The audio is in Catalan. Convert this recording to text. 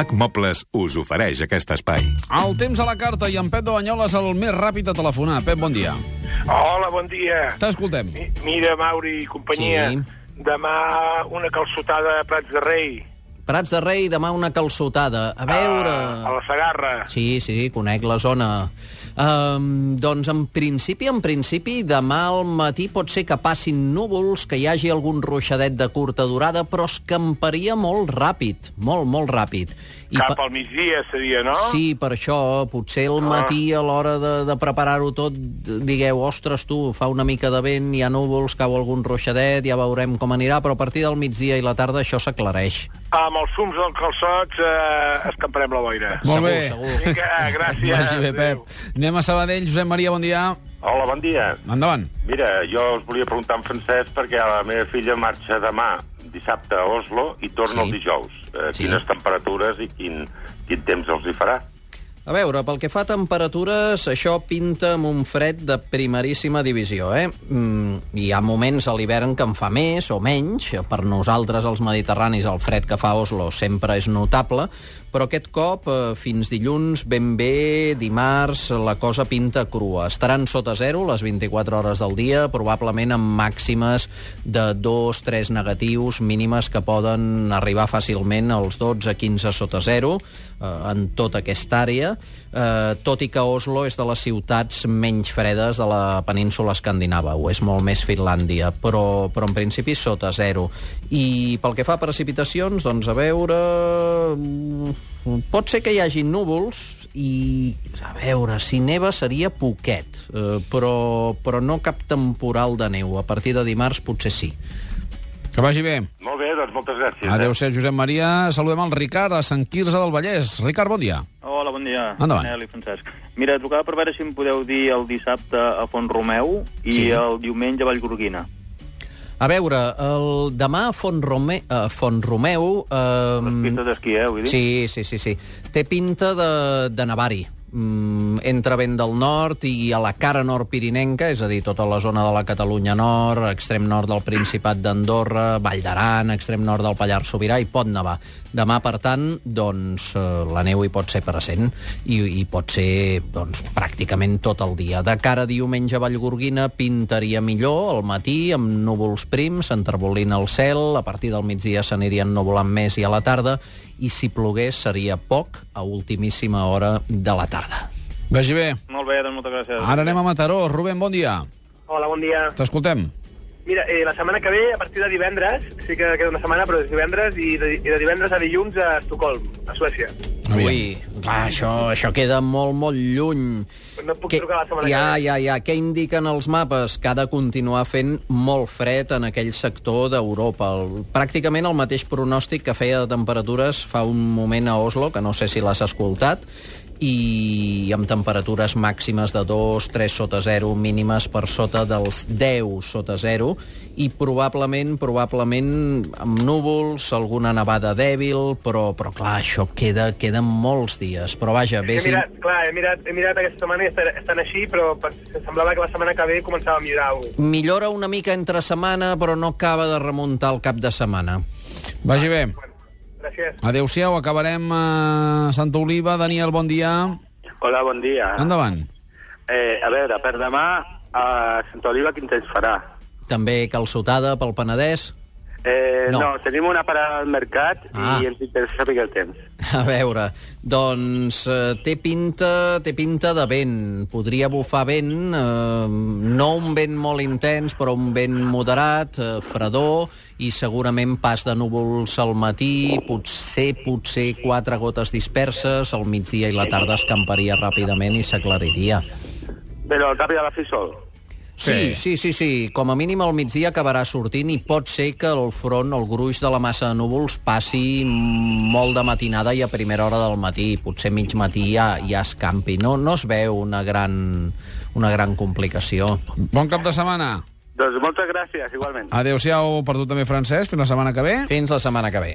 Mac Mobles us ofereix aquest espai. El temps a la carta i en Pep de Banyoles el més ràpid a telefonar. Pep, bon dia. Hola, bon dia. T'escoltem. Mi- Mira, Mauri i companyia, Sí. demà una calçotada a Prats de Rei, Prats de Rei, demà una calçotada. A veure... a, a la Sagarra. Sí, sí, conec la zona. Um, doncs en principi, en principi, demà al matí pot ser que passin núvols, que hi hagi algun ruixadet de curta durada, però escamparia molt ràpid, molt, molt ràpid. Cap pa- al migdia seria, no? Sí, per això, potser al matí, a l'hora de, de preparar-ho tot, digueu, ostres, tu, fa una mica de vent, hi ha núvols, cau algun ruixadet, ja veurem com anirà, però a partir del migdia i la tarda això s'aclareix. Amb els fums dels calçots eh, escamparem la boira. Molt segur, bé. segur. Vinga, gràcies. Vagi bé, Adéu. Pep. Anem a Sabadell. Josep Maria, bon dia. Hola, bon dia. Endavant. Mira, jo us volia preguntar en francès perquè la meva filla marxa demà, dissabte, a Oslo, i torna Sí. el dijous. Eh, Sí. Quines temperatures i quin, quin temps els hi farà? A veure, pel que fa a temperatures, això pinta amb un fred de primeríssima divisió, eh? Mm, hi ha moments a l'hivern que en fa més o menys. Per nosaltres, els mediterranis, el fred que fa Oslo sempre és notable, però aquest cop, eh, fins dilluns, ben bé, dimarts, la cosa pinta crua. Estaran sota zero les 24 hores del dia, probablement amb màximes de 2-3 negatius, mínimes que poden arribar fàcilment als 12-15 sota zero eh, en tota aquesta àrea, eh, tot i que Oslo és de les ciutats menys fredes de la península escandinava, o és molt més Finlàndia, però, però en principi sota zero. I pel que fa a precipitacions, doncs a veure... mm, Pot ser que hi hagi núvols i, a veure, si neva seria poquet, eh, però, però no cap temporal de neu. A partir de dimarts potser sí. Que vagi bé. Molt bé, doncs moltes gràcies. eh? Adéu-siau, Josep Maria. Saludem el Ricard, a Sant Quirze del Vallès. Ricard, bon dia. Hola, bon dia. Endavant. Manel i Francesc. Mira, trucava per veure si em podeu dir el dissabte a Font Romeu i Sí. el diumenge a Vallgorguina. A veure, el demà a Font, Rome, a Font Romeu... Les Eh, pistes d'esquí, eh, vull dir? Sí, sí, sí, sí. Té pinta de, de nevar-hi. Mm, entra vent del nord i a la cara nord pirinenca, és a dir, tota la zona de la Catalunya nord, extrem nord del Principat d'Andorra, Vall d'Aran, extrem nord del Pallars Sobirà, i pot nevar. Demà, per tant, doncs, eh, la neu hi pot ser present i, i pot ser doncs, pràcticament tot el dia. De cara a diumenge a Vallgorguina pintaria millor al matí, amb núvols prims, enterbolint el cel, a partir del migdia s'anirien nuvolant més i a la tarda, i si plogués seria poc a ultimíssima hora de la tarda. Vagi bé. Molt bé, doncs moltes gràcies. Ara anem a Mataró. Rubén, bon dia. Hola, bon dia. T'escoltem. Mira, eh, la setmana que ve, a partir de divendres, sí que queda una setmana, però és divendres, i de, i de divendres a dilluns a Estocolm, a Suècia. Ui, clar, això, això queda molt, molt lluny. No puc Què- trucar la setmana ja, que ve. ja, ja. Què indiquen els mapes? Que ha de continuar fent molt fred en aquell sector d'Europa. Pràcticament el mateix pronòstic que feia de temperatures fa un moment a Oslo, que no sé si l'has escoltat, i amb temperatures màximes de 2, 3 sota 0, mínimes per sota dels 10 sota 0, i probablement, probablement amb núvols, alguna nevada dèbil, però, però clar, això queda, queda molts dies. Però vaja, He vés... mirat, clar, he mirat, he mirat aquesta setmana i estan, estan així, però pe- semblava que la setmana que ve començava a millorar alguna cosa. Millora una mica entre setmana, però no acaba de remuntar el cap de setmana. Vagi bé. Bueno, gràcies. Adéu-siau, acabarem a Santa Oliva. Daniel, bon dia. Hola, bon dia. Endavant. Eh, a veure, per demà a Santa Oliva quin temps farà? També calçotada pel Penedès. Eh, No. no. tenim una parada al mercat Ah. i ens interessa saber el temps. A veure, doncs eh, té pinta, té pinta de vent. Podria bufar vent, eh, no un vent molt intens, però un vent moderat, eh, fredor, i segurament pas de núvols al matí, potser, potser quatre gotes disperses, al migdia i la tarda escamparia ràpidament i s'aclariria. Però al cap i a la fi sol. Sí, sí, sí, sí. Com a mínim al migdia acabarà sortint i pot ser que el front, el gruix de la massa de núvols, passi molt de matinada i a primera hora del matí. Potser mig matí ja, ja escampi. No, no es veu una gran, una gran complicació. Bon cap de setmana. Doncs moltes gràcies, igualment. Adéu-siau per tu també, Francesc. Fins la setmana que ve. Fins la setmana que ve.